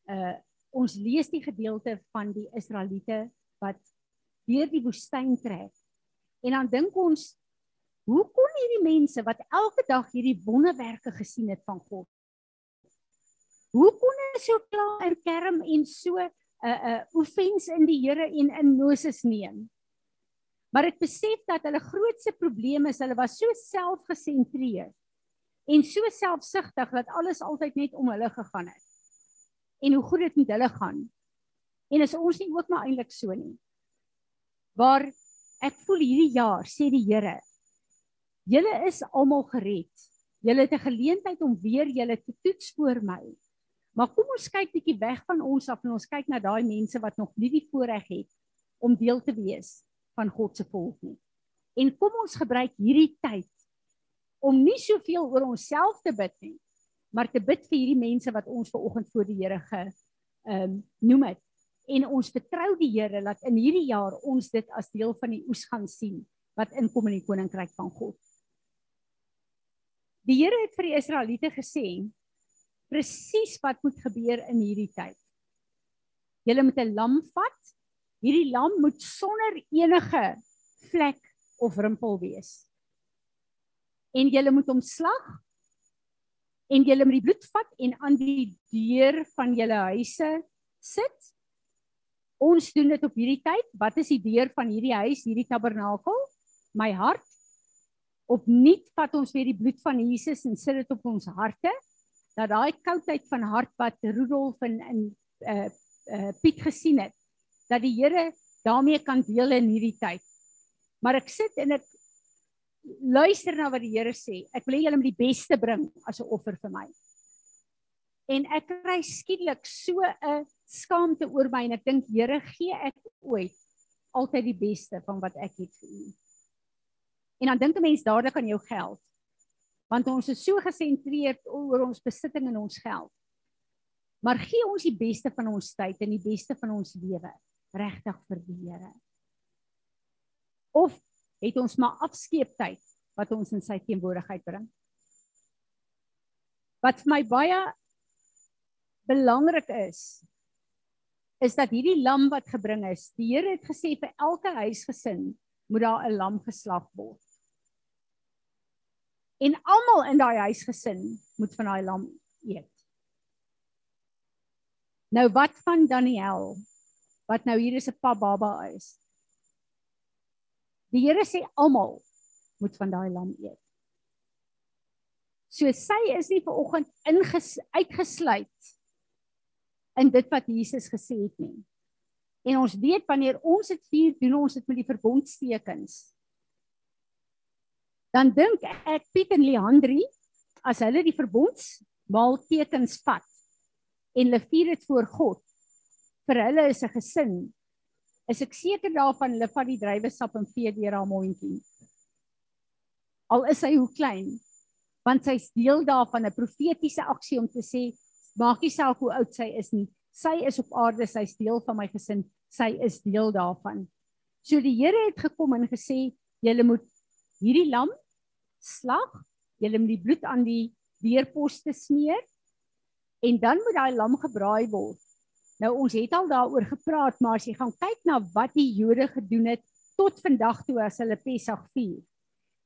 uh ons lees die gedeelte van die Israeliete wat deur die woestyn trek En dan dink ons hoe kon hierdie mense wat elke dag hierdie wonderwerke gesien het van God Hoe kon hulle so klaar in kerm en so 'n uh, 'n uh, offens in die Here en in Moses neem? Maar ek besef dat hulle grootste probleem is hulle was so selfgesentreerd en so selfsugtig dat alles altyd net om hulle gegaan het. En hoe goed dit met hulle gaan. En is ons nie ook maar eintlik so nie. Waar ek voel hierdie jaar sê die Here, julle is almal gered. Julle het 'n geleentheid om weer julle te toets voor my. Maar kom ons kyk bietjie weg van ons af en ons kyk na daai mense wat nog nie die voorreg het om deel te wees van God se volk nie. En kom ons gebruik hierdie tyd om nie soveel oor onsself te bid nie, maar te bid vir hierdie mense wat ons ver oggend voor die Here ge ehm um, noem het. En ons vertrou die Here dat in hierdie jaar ons dit as deel van die oes gaan sien wat inkom in die koninkryk van God. Die Here het vir die Israeliete gesê presies wat moet gebeur in hierdie tyd. Julle moet 'n lam vat. Hierdie lam moet sonder enige vlek of rimpel wees en julle moet hom slag en julle moet die bloed vat en aan die deur van julle huise sit. Ons doen dit op hierdie tyd. Wat is die deur van hierdie huis, hierdie tabernakel? My hart. Opnuut vat ons weer die bloed van Jesus en sit dit op ons harte. Dat daai koudheid van hart wat Rudolf en in uh uh Piet gesien het, dat die Here daarmee kan deel in hierdie tyd. Maar ek sit en ek luister na wat die Here sê. Ek wil hê julle moet die beste bring as 'n offer vir my. En ek kry skielik so 'n skaamte oor my en ek dink Here, gee ek ooit altyd die beste van wat ek het vir U. En dan dink 'n mens dadelik aan jou geld. Want ons is so gesentreerd oor ons besitting en ons geld. Maar gee ons die beste van ons tyd en die beste van ons lewe regtig vir die Here. Of het ons maar afskeeptyd wat ons in sy teenwoordigheid bring. Wat vir my baie belangrik is is dat hierdie lam wat gebring is, die Here het gesê vir elke huisgesin moet daar 'n lam geslag word. En almal in daai huisgesin moet van daai lam eet. Nou wat van Daniel wat nou hier is 'n pa baba is? Die Here sê almal moet van daai lam eet. So sy is nie ver oggend uitgesluit in dit wat Jesus gesê het nie. En ons weet wanneer ons dit vier, doen ons dit met die verbondstekens. Dan dink ek Piet en Leandri as hulle die verbondsmaal tekens vat en hulle vier dit voor God vir hulle is 'n gesin is ek seker daarvan hulle vat die druiwesap en vee deur haar mondjie. Al is hy hoe klein, want sy's deel daarvan 'n profetiese aksie om te sê maak nie saak hoe oud sy is nie. Sy is op aarde, sy's deel van my gesin, sy is deel daarvan. So die Here het gekom en gesê julle moet hierdie lam slag, julle moet die bloed aan die deurposte smeer en dan moet daai lam gebraai word Nou ons het al daaroor gepraat, maar as jy gaan kyk na wat die Jode gedoen het tot vandag toe as hulle Pessach vier,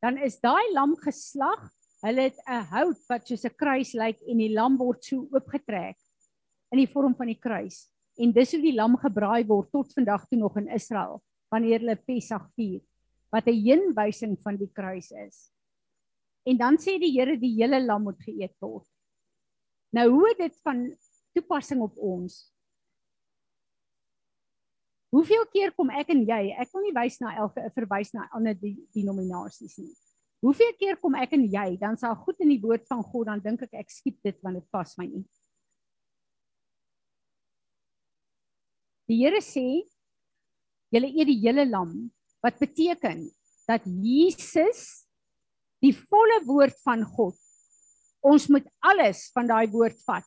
dan is daai lam geslag. Hulle het 'n hout wat soos 'n kruis lyk en die lam word so oopgetrek in die vorm van die kruis. En dis hoe die lam gebraai word tot vandag toe nog in Israel wanneer hulle Pessach vier, wat 'n heenwysing van die kruis is. En dan sê die Here die hele lam moet geëet word. Nou hoe dit van toepassing op ons Hoeveel keer kom ek en jy, ek wil nie wys na elke verwys na ander denominasies nie. Hoeveel keer kom ek en jy, dan sal goed in die woord van God, dan dink ek ek skiep dit want dit pas my nie. Die Here sê julle eet die hele lam wat beteken dat Jesus die volle woord van God ons moet alles van daai woord vat.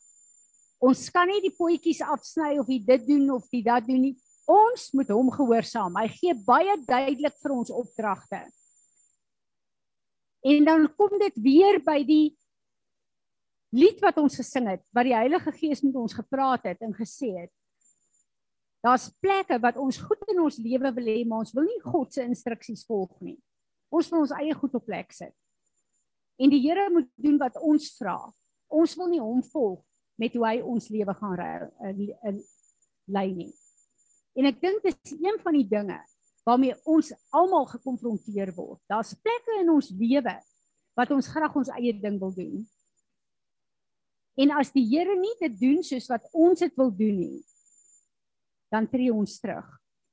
Ons kan nie die potjies afsny of dit doen of dit dat doen nie. Ons moet hom gehoorsaam. Hy gee baie duidelik vir ons opdragte. En dan kom dit weer by die lied wat ons gesing het, wat die Heilige Gees met ons gepraat het en gesê het. Daar's plekke wat ons goed in ons lewe wil hê, maar ons wil nie God se instruksies volg nie. Ons moet ons eie goed op plek sit. En die Here moet doen wat ons vra. Ons wil nie hom volg met hoe hy ons lewe gaan lei nie. En ek dink dit is een van die dinge waarmee ons almal gekonfronteer word. Daar's plekke in ons lewe wat ons graag ons eie ding wil doen. En as die Here nie dit doen soos wat ons dit wil doen nie, dan tree ons terug.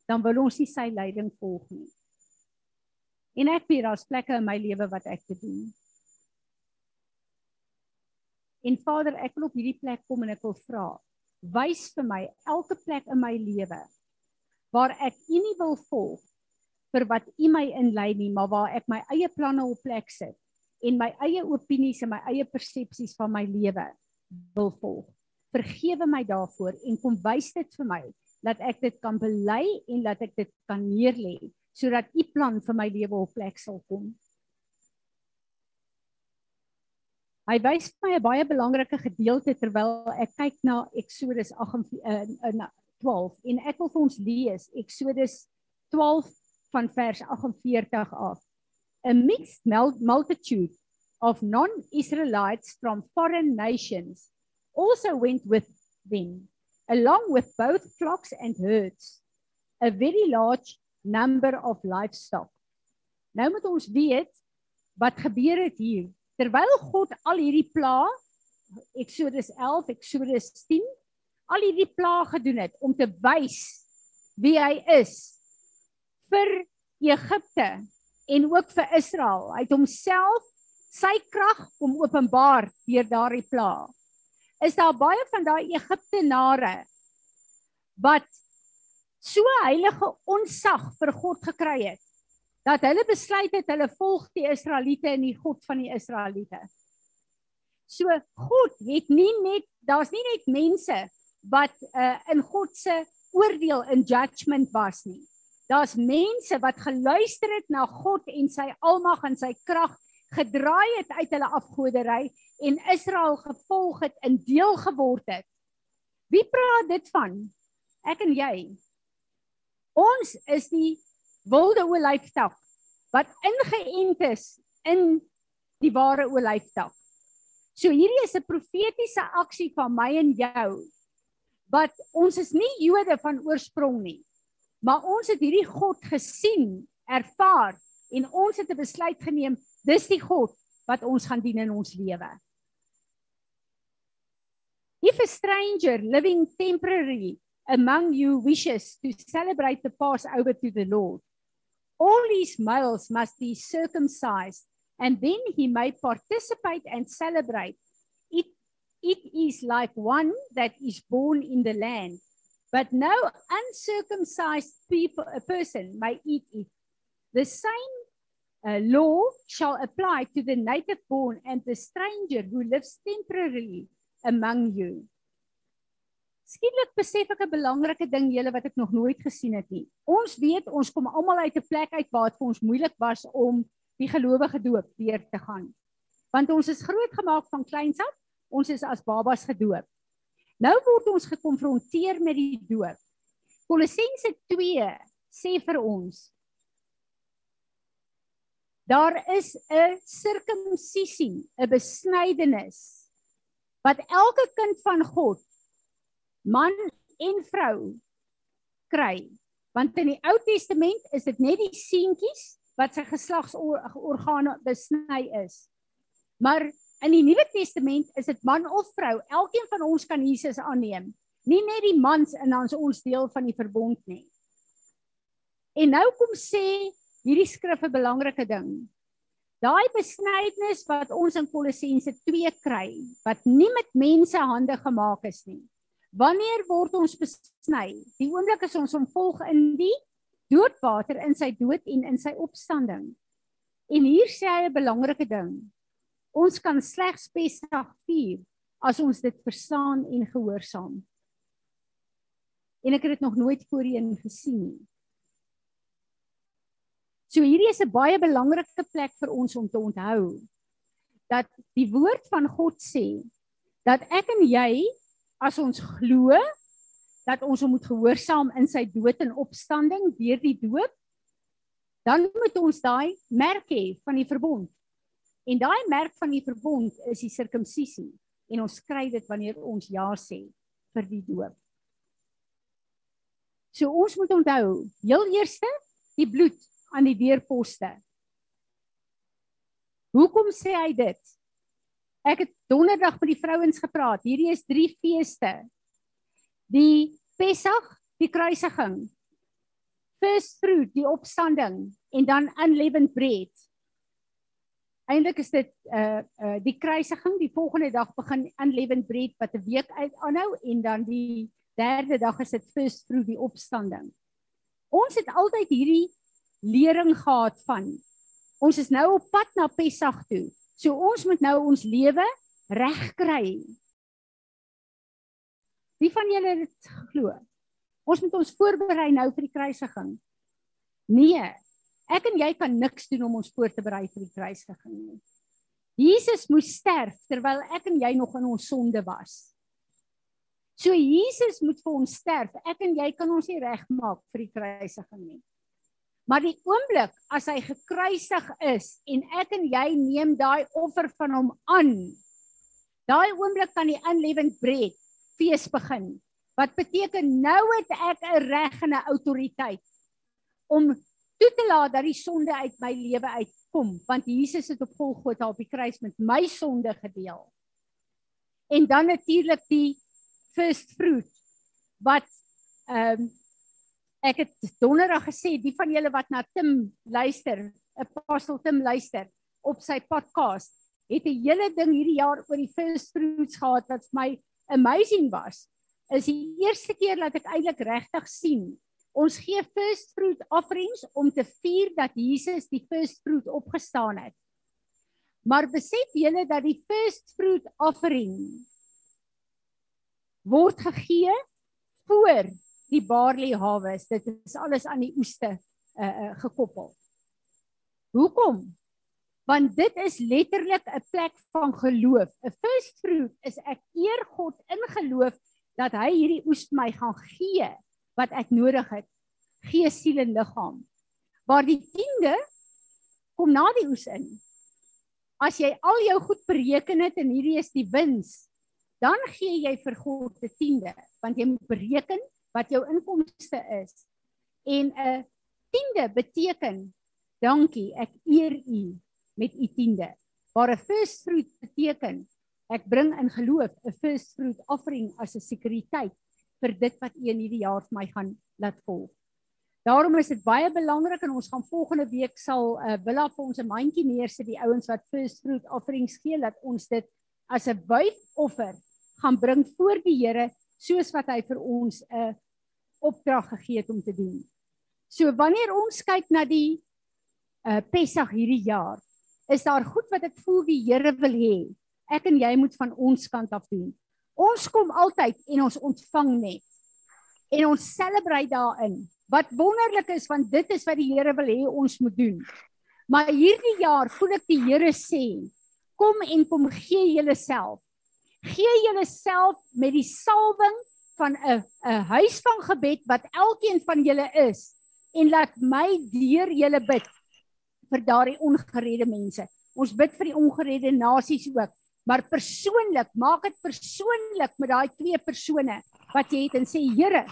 Dan wil ons nie sy leiding volg nie. En ek weet daar's plekke in my lewe wat ek te doen. En Vader, ek wil op hierdie plek kom en ek wil vra, wys vir my elke plek in my lewe waar ek U nie wil volg vir wat U my inlei nie, maar waar ek my eie planne op plek sit en my eie opinies en my eie persepsies van my lewe wil volg. Vergewe my daarvoor en kom wys dit vir my dat ek dit kan bely en dat ek dit kan neerlê sodat u plan vir my lewe op plek sal kom. Hy wys my 'n baie belangrike gedeelte terwyl ek kyk na Eksodus 8 in 12 en ek wil vir ons lees Eksodus 12 van vers 48 af. A mixed multitude of non-Israelites from foreign nations also went with them, along with both flocks and herds, a very large number of livestock. Nou moet ons weet wat gebeur het hier. Terwyl God al hierdie pla Exodus 11, Exodus 10, al hierdie pla gedoen het om te wys wie hy is vir Egipte en ook vir Israel. Hy het homself sy krag kom openbaar deur daardie pla. Is daar baie van daai Egiptenare wat so heilige onsag vir God gekry het dat hulle besluit het hulle volg die Israeliete en die God van die Israeliete. So God het nie net daar's nie net mense wat uh, in God se oordeel in judgment was nie. Daar's mense wat geluister het na God en sy almag en sy krag gedraai het uit hulle afgodery en Israel gevolg het en deel geword het. Wie praat dit van? Ek en jy. Ons is die wilde olyftak wat ingeënt is in die ware olyftak. So hierdie is 'n profetiese aksie van my en jou. Wat ons is nie Jode van oorsprong nie. Maar ons het hierdie God gesien, ervaar en ons het 'n besluit geneem Dis die God wat ons gaan dien in ons lewe. If a stranger living temporarily among you wishes to celebrate the Passover to the Lord, all his males must be circumcised, and then he may participate and celebrate. It, it is like one that is born in the land, but no uncircumcised people, a person may eat it. The same uh, law shall apply to the native born and the stranger who lives temporarily among you. Skielik besef ek 'n belangrike ding julle wat ek nog nooit gesien het nie. Ons weet ons kom almal uit 'n plek uit waar dit vir ons moeilik was om die gelowige doop weer te gaan. Want ons is grootgemaak van kleins af, ons is as babas gedoop. Nou word ons gekonfronteer met die doop. Kolossense 2 sê vir ons Daar is 'n sirkumsisie, 'n besnydenis wat elke kind van God man en vrou kry. Want in die Ou Testament is dit net die seentjies wat sy geslagsorgane besny is. Maar in die Nuwe Testament is dit man of vrou, elkeen van ons kan Jesus aanneem. Nie net die mans in ons ons deel van die verbond nie. En nou kom sê hierdie skrif 'n belangrike ding. Daai besnydenis wat ons in Kolossense 2 kry, wat nie met mense hande gemaak is nie. Wanneer word ons besny? Die oomblik as ons hom volg in die doodwater in sy dood en in sy opstanding. En hier sê hy 'n belangrike ding. Ons kan slegs Pessach vier as ons dit verstaan en gehoorsaam. En ek het dit nog nooit voorheen gesien nie. So hierdie is 'n baie belangrike plek vir ons om te onthou dat die woord van God sê dat ek en jy as ons glo dat ons moet gehoorsaam in sy dood en opstanding deur die doop dan moet ons daai merk hê van die verbond. En daai merk van die verbond is die sirkumsisie en ons kry dit wanneer ons ja sê vir die doop. So ons moet onthou, heel eerste die bloed aan die deurposte. Hoekom sê hy dit? Ek het donderdag met die vrouens gepraat. Hierdie is drie feeste. Die Pessach, die kruisiging. First fruit, die opstanding en dan unleavened bread. Eindelik is dit uh uh die kruisiging, die volgende dag begin unleavened bread wat 'n week uit aanhou en dan die derde dag is dit first fruit, die opstanding. Ons het altyd hierdie lering gehad van ons is nou op pad na Pessach toe. So ons moet nou ons lewe regkry. Wie van julle het geglo? Ons moet ons voorberei nou vir die kruisiging. Nee, ek en jy kan niks doen om ons voor te berei vir die kruisiging nie. Jesus moes sterf terwyl ek en jy nog in ons sonde was. So Jesus moet vir ons sterf. Ek en jy kan ons nie regmaak vir die kruisiging nie. Maar die oomblik as hy gekruisig is en ek en jy neem daai offer van hom aan, daai oomblik kan die unleavened bread fees begin. Wat beteken nou het ek 'n reg en 'n autoriteit om toe te laat dat die sonde uit my lewe uitkom, want Jesus het op Golgotha op die kruis met my sonde gedeel. En dan natuurlik die first fruit wat ehm um, ek het donderdag gesê die van julle wat na Tim luister, Apostel Tim luister op sy podcast, het 'n hele ding hierdie jaar oor die first fruits gehad wat vir my amazing was. Is die eerste keer dat ek eintlik regtig sien ons gee first fruit offerings om te vier dat Jesus die first fruit opgestaan het. Maar besef julle dat die first fruit offering word gegee voor die barley harvest. Dit is alles aan die oeste uh, uh, gekoppel. Hoekom? Want dit is letterlik 'n plek van geloof. 'n First fruit is ek eer God in geloof dat hy hierdie oes my gaan gee wat ek nodig het. Gees, siel en liggaam. Waar die tiende kom na die oes in. As jy al jou goed bereken het en hierdie is die wins, dan gee jy vir God die tiende, want jy moet bereken wat jou inkomste is. En 'n tiende beteken dankie, ek eer u met u tiende. Waar 'n first fruit beteken ek bring in geloof 'n first fruit offering as 'n sekuriteit vir dit wat u in hierdie jaar vir my gaan laat volg. Daarom is dit baie belangrik en ons gaan volgende week sal 'n uh, villa vir ons 'n mandjie neersit die ouens wat first fruit offerings gee dat ons dit as 'n wyfoffer gaan bring voor die Here soos wat hy vir ons 'n opdrag gegee het om te doen. So wanneer ons kyk na die uh Pessach hierdie jaar, is daar goed wat ek voel die Here wil hê. Ek en jy moet van ons kant af doen. Ons kom altyd en ons ontvang net. En ons celebrate daarin. Wat wonderlik is want dit is wat die Here wil hê ons moet doen. Maar hierdie jaar voel ek die Here sê, kom en kom gee julleself gee julleself met die salwing van 'n 'n huis van gebed wat elkeen van julle is en laat my deur julle bid vir daardie ongeredde mense. Ons bid vir die ongeredde nasies ook, maar persoonlik, maak dit persoonlik met daai twee persone wat jy het en sê Here,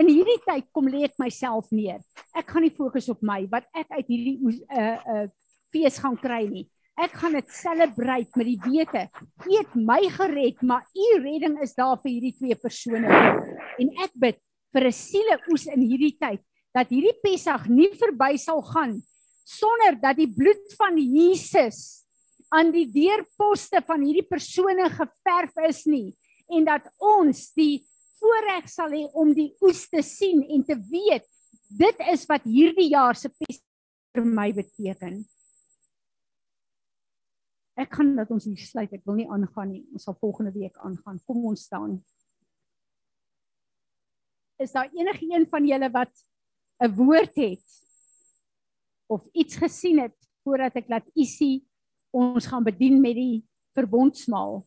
in hierdie tyd kom lê ek myself neer. Ek gaan nie fokus op my wat ek uit hierdie uh uh fees gaan kry nie. Ek gaan dit celebrate met die wete. U het my gered, maar u redding is daar vir hierdie twee persone. En ek bid vir 'n sieleoes in hierdie tyd dat hierdie Pessach nie verby sal gaan sonder dat die bloed van Jesus aan die deurposte van hierdie persone geverf is nie en dat ons die voorreg sal hê om die oes te sien en te weet dit is wat hierdie jaar se Pessach vir my beteken. Ek gaan dat ons hier sluit. Ek wil nie aangaan nie. Ons sal volgende week aangaan. Kom ons staan. Is daar enige een van julle wat 'n woord het of iets gesien het voordat ek laat Isie ons gaan bedien met die verbondsmaal?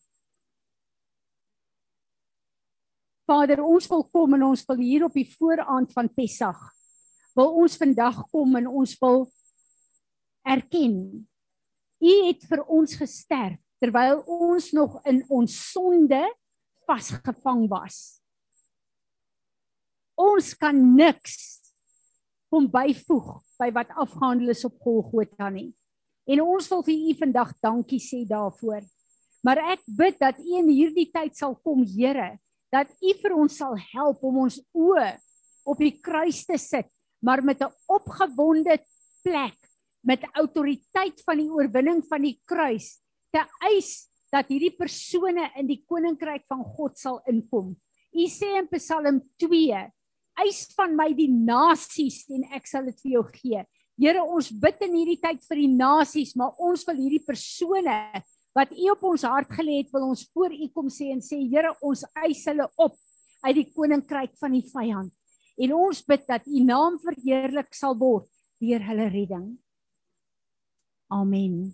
Vader, ons wil kom en ons wil hier op die vooraand van Pessach wil ons vandag kom en ons wil erken. U het vir ons gesterf terwyl ons nog in ons sonde vasgevang was. Ons kan niks kom byvoeg by wat afgehandel is op Golgotha nie. En ons wil vir u vandag dankie sê daarvoor. Maar ek bid dat u in hierdie tyd sal kom, Here, dat u vir ons sal help om ons oë op die kruis te sit, maar met 'n opgewonde plek met autoriteit van die oorwinning van die kruis te eis dat hierdie persone in die koninkryk van God sal inkom. U sê in Psalm 2: "Eis van my die nasies en ek sal dit vir jou gee." Here, ons bid in hierdie tyd vir die nasies, maar ons wil hierdie persone wat U op ons hart gelê het, wil ons voor U kom sê en sê Here, ons eis hulle op uit die koninkryk van die vyand. En ons bid dat U naam verheerlik sal word deur hulle redding. Amen.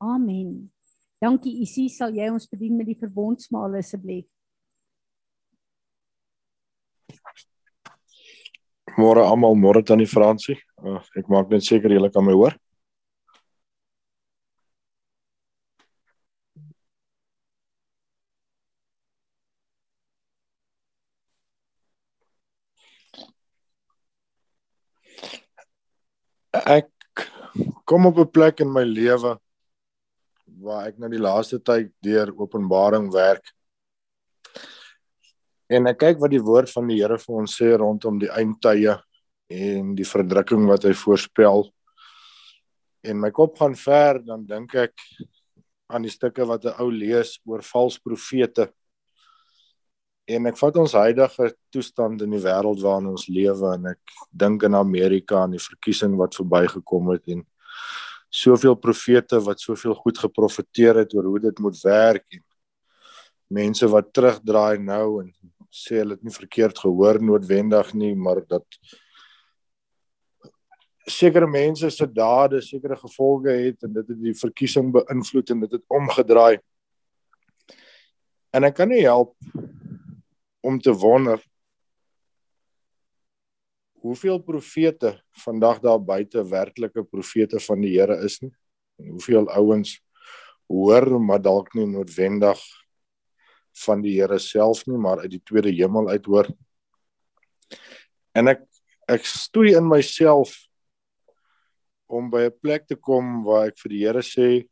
Amen. Dankie Isie, sal jy ons bedien met die verbondsmaal asseblief? Môre almal, môre tannie Fransie. Uh, ek maak net seker julle kan my hoor. Ek kom op 'n plek in my lewe waar ek nou die laaste tyd deur Openbaring werk. En ek kyk wat die woord van die Here vir ons sê rondom die eindtye en die verdrukking wat hy voorspel. En my kop gaan ver dan dink ek aan die stukke wat 'n ou lees oor valse profete. En ek vat ons huidige toestand in die wêreld waarin ons lewe en ek dink in Amerika en die verkiesing wat verbygekom het en soveel profete wat soveel goed geprofeteer het oor hoe dit moet werk en mense wat terugdraai nou en sê hulle het nie verkeerd gehoor noodwendig nie maar dat sekere mense se dade sekere gevolge het en dit het die verkiesing beïnvloed en dit het omgedraai. En ek kan nie help om te wonder hoeveel profete vandag daar buite werklike profete van die Here is nie. En hoeveel ouens hoor maar dalk nie noodwendig van die Here self nie, maar uit die tweede hemel uit hoor. En ek ek stoei in myself om by 'n plek te kom waar ek vir die Here sê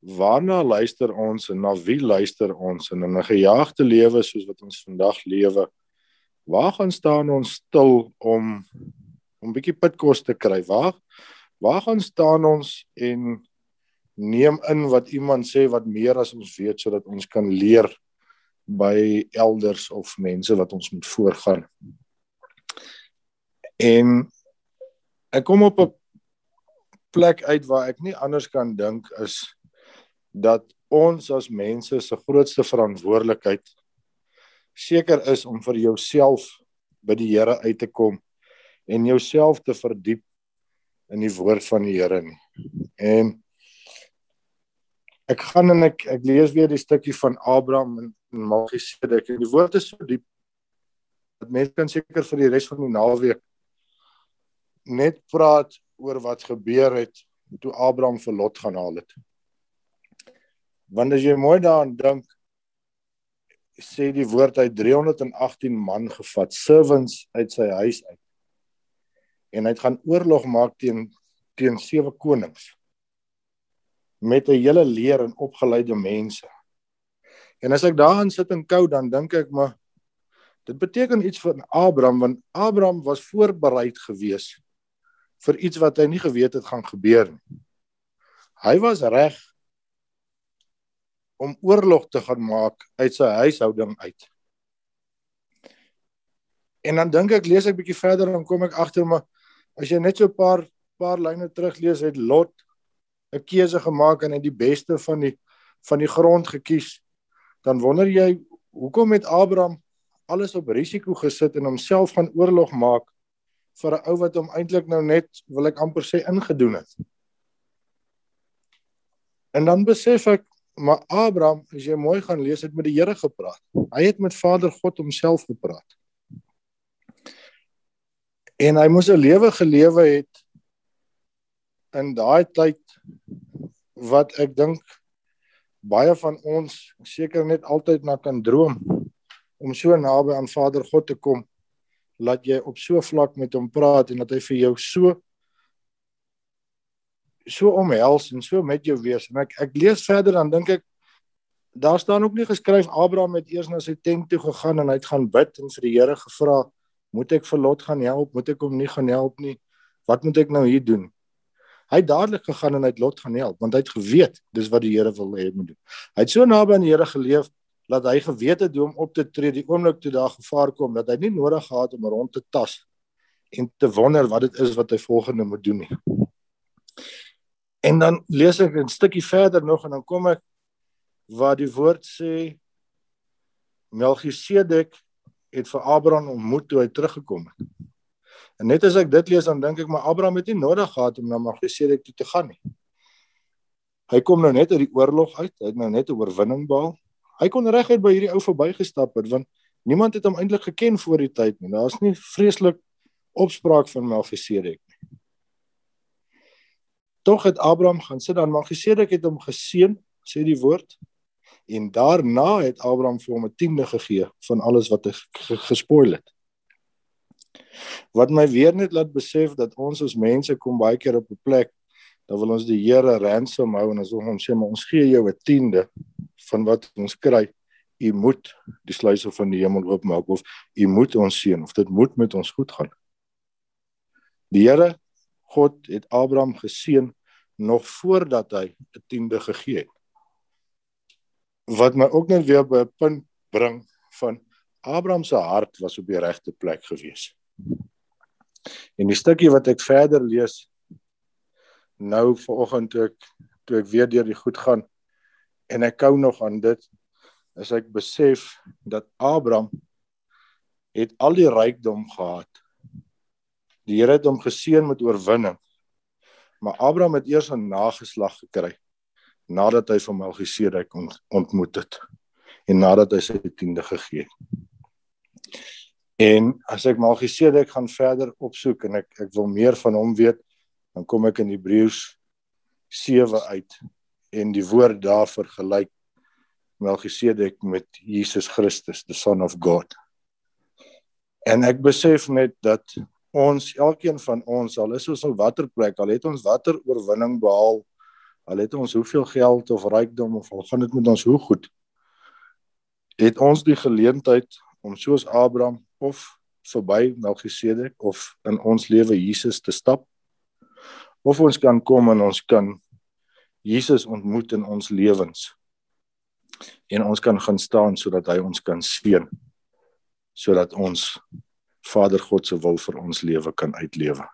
waarna luister ons en na wie luister ons en in 'n gejaagde lewe soos wat ons vandag lewe waar gaan staan ons stil om om 'n bietjie pitkos te kry? Waar waar gaan staan ons en neem in wat iemand sê wat meer as ons weet sodat ons kan leer by elders of mense wat ons moet voorgaan. En ek kom op 'n plek uit waar ek nie anders kan dink is dat ons as mense se grootste verantwoordelikheid seker is om vir jouself by die Here uit te kom en jouself te verdiep in die woord van die Here nie. En ek gaan en ek ek lees weer die stukkie van Abraham en Melchisedek en die woord is so diep dat mense kan seker vir die res van die naweek net praat oor wat gebeur het toe Abraham vir Lot gaan haal het. Want as jy mooi daaraan dink, sê die woord hy 318 man gevat, servants uit sy huis uit. En hy het gaan oorlog maak teen teen sewe konings met 'n hele leer en opgeleide mense. En as ek daarin sit en kou dan dink ek maar dit beteken iets vir Abraham want Abraham was voorbereid gewees vir iets wat hy nie geweet het gaan gebeur nie. Hy was reg om oorlog te gaan maak uit sy huishouding uit. En dan dink ek lees ek bietjie verder dan kom ek agter maar as jy net so 'n paar paar lyne teruglees het Lot 'n keuse gemaak en hy die beste van die van die grond gekies dan wonder jy hoekom het Abraham alles op risiko gesit en homself gaan oorlog maak vir 'n ou wat hom eintlik nou net wil ek amper sê ingedoen het. En dan besef ek maar Abraham, as jy mooi gaan lees, het met die Here gepraat. Hy het met Vader God homself gepraat. En hy moes 'n lewe gelewe het in daai tyd wat ek dink baie van ons seker net altyd na kan droom om so naby aan Vader God te kom laat jy op so vlak met hom praat en dat hy vir jou so so omhels en so met jou wees en ek ek lees verder dan dink ek daar staan ook nie geskryf Abraham het eers na sy tent toe gegaan en hy het gaan bid en vir die Here gevra moet ek vir Lot gaan help? Moet ek hom nie gaan help nie? Wat moet ek nou hier doen? Hy het dadelik gegaan en hy het Lot gaan help want hy het geweet dis wat die Here wil hê hy moet doen. Hy het so naby aan die Here geleef dat hy geweet het hoe om op te tree die oomblik toe daar gevaar kom dat hy nie nodig gehad om rond te tas en te wonder wat dit is wat hy volgende moet doen nie. En dan lees ek 'n stukkie verder nog en dan kom ek waar die woord sê Melchisedek het vir Abraham ontmoet toe hy teruggekom het. En net as ek dit lees dan dink ek maar Abraham het nie nodig gehad om na Melchisedek toe te gaan nie. Hy kom nou net uit die oorlog uit, hy het nou net 'n oorwinning behaal. Hy kon reguit by hierdie ou verbygestap het want niemand het hom eintlik geken voor die tyd nie. Daar's nie vreeslik opspraak van Melchisedek nie. Tog het Abraham gaan sit dan Melchisedek het hom geseën, sê die woord. En daarna het Abraham vir hom 'n tiende gegee van alles wat hy gespoil het. Wat my weer net laat besef dat ons as mense kom baie keer op 'n plek dan wil ons die Here ransom hou en ons wil hom sê maar ons gee jou 'n tiende van wat ons kry. U moet die sluise van die hemel oopmaak of u moet ons seën of dit moet met ons goed gaan. Die Here God het Abraham geseën nog voordat hy 'n tiende gegee het. Wat my ook net weer by 'n punt bring van Abraham se hart was op die regte plek gewees. En die stukkie wat ek verder lees nou vanoggend toe ek toe ek weer deur die goed gaan en ek hou nog aan dit as ek besef dat Abraham het al die rykdom gehad. Die Here het hom geseën met oorwinning. Maar Abraham het eers 'n nageslag gekry nadat hy van Melchisedek ontmoet het en nadat hy sy tiende gegee het. En as ek Melchisedek gaan verder opsoek en ek ek wil meer van hom weet, dan kom ek in Hebreërs 7 uit en die woord daar vergelyk Melchisedek met Jesus Christus, the son of God. En ek besef net dat ons elkeen van ons al is ons op watter plek, al het ons watter oorwinning behaal, al het ons hoeveel geld of rykdom of al gaan dit met ons hoe goed, het ons die geleentheid om soos Abraham of verby Melchisedek of in ons lewe Jesus te stap of ons kan kom en ons kan Jesus ontmoet in ons lewens. En ons kan gaan staan sodat hy ons kan seën sodat ons Vader God se wil vir ons lewe kan uitlewe.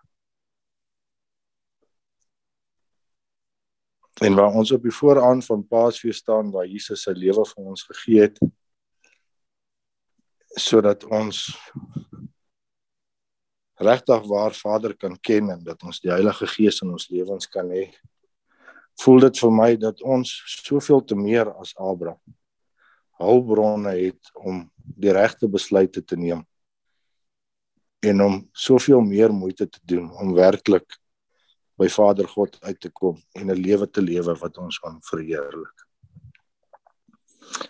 En waar ons op die vooraan van Paasfees staan waar Jesus sy lewe vir ons gegee het sodat ons regtig waar Vader kan ken en dat ons die Heilige Gees in ons lewens kan hê voel dit vir my dat ons soveel te meer as Abraham hulpbronne het om die regte besluite te neem en om soveel meer moeite te doen om werklik by Vader God uit te kom en 'n lewe te lewe wat ons aan verheerlik.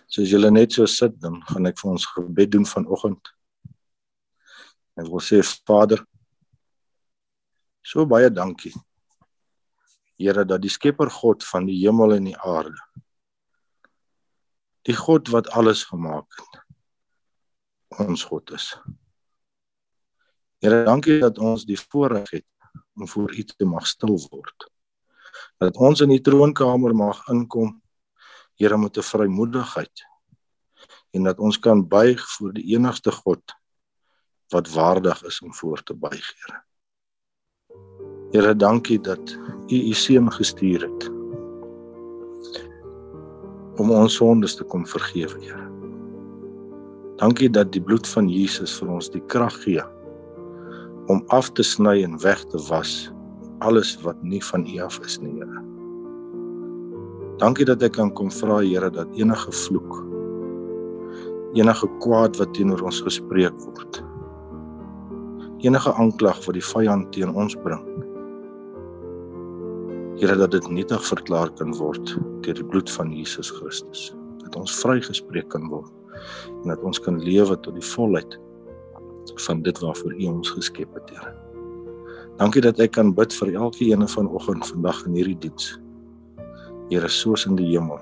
So as julle net so sit dan gaan ek vir ons gebed doen vanoggend. Ek wil sê Vader so baie dankie Here dat die Skepper God van die hemel en die aarde die God wat alles gemaak het ons God is. Here dankie dat ons die voorreg het om voor U te mag stil word. Dat ons in die troonkamer mag inkom Here met 'n vrymoedigheid en dat ons kan buig voor die enigste God wat waardig is om voor te buig, Here. Here, dankie dat U U seun gestuur het om ons sondes te kom vergewe, Here. Dankie dat die bloed van Jesus vir ons die krag gee om af te sny en weg te was alles wat nie van U af is nie, Here. Dankie dat ek kan kom vra, Here, dat enige vloek, enige kwaad wat teenoor ons gespreek word, enige aanklag wat die vyand teen ons bring, Here dat dit nietig verklaar kan word deur die bloed van Jesus Christus. Dat ons vrygespreek kan word en dat ons kan lewe tot die volheid van dit waarvoor U ons geskep het, Here. Dankie dat ek kan bid vir elkeen vanoggend vandag in hierdie diens. Here, soos in die hemel,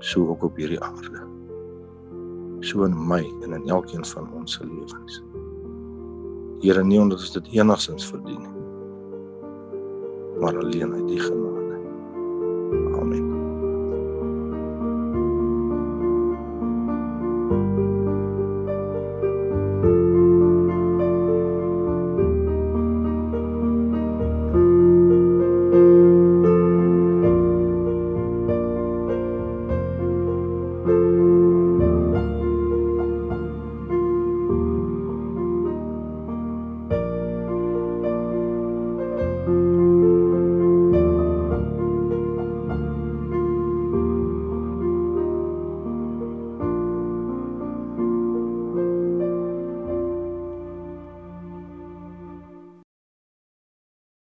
so ook op hierdie aarde. So in my en in elkeen van ons se lewens. Here, nie omdat ons dit enigsins verdien nie, maar alleen uit U genade. Amen. thank you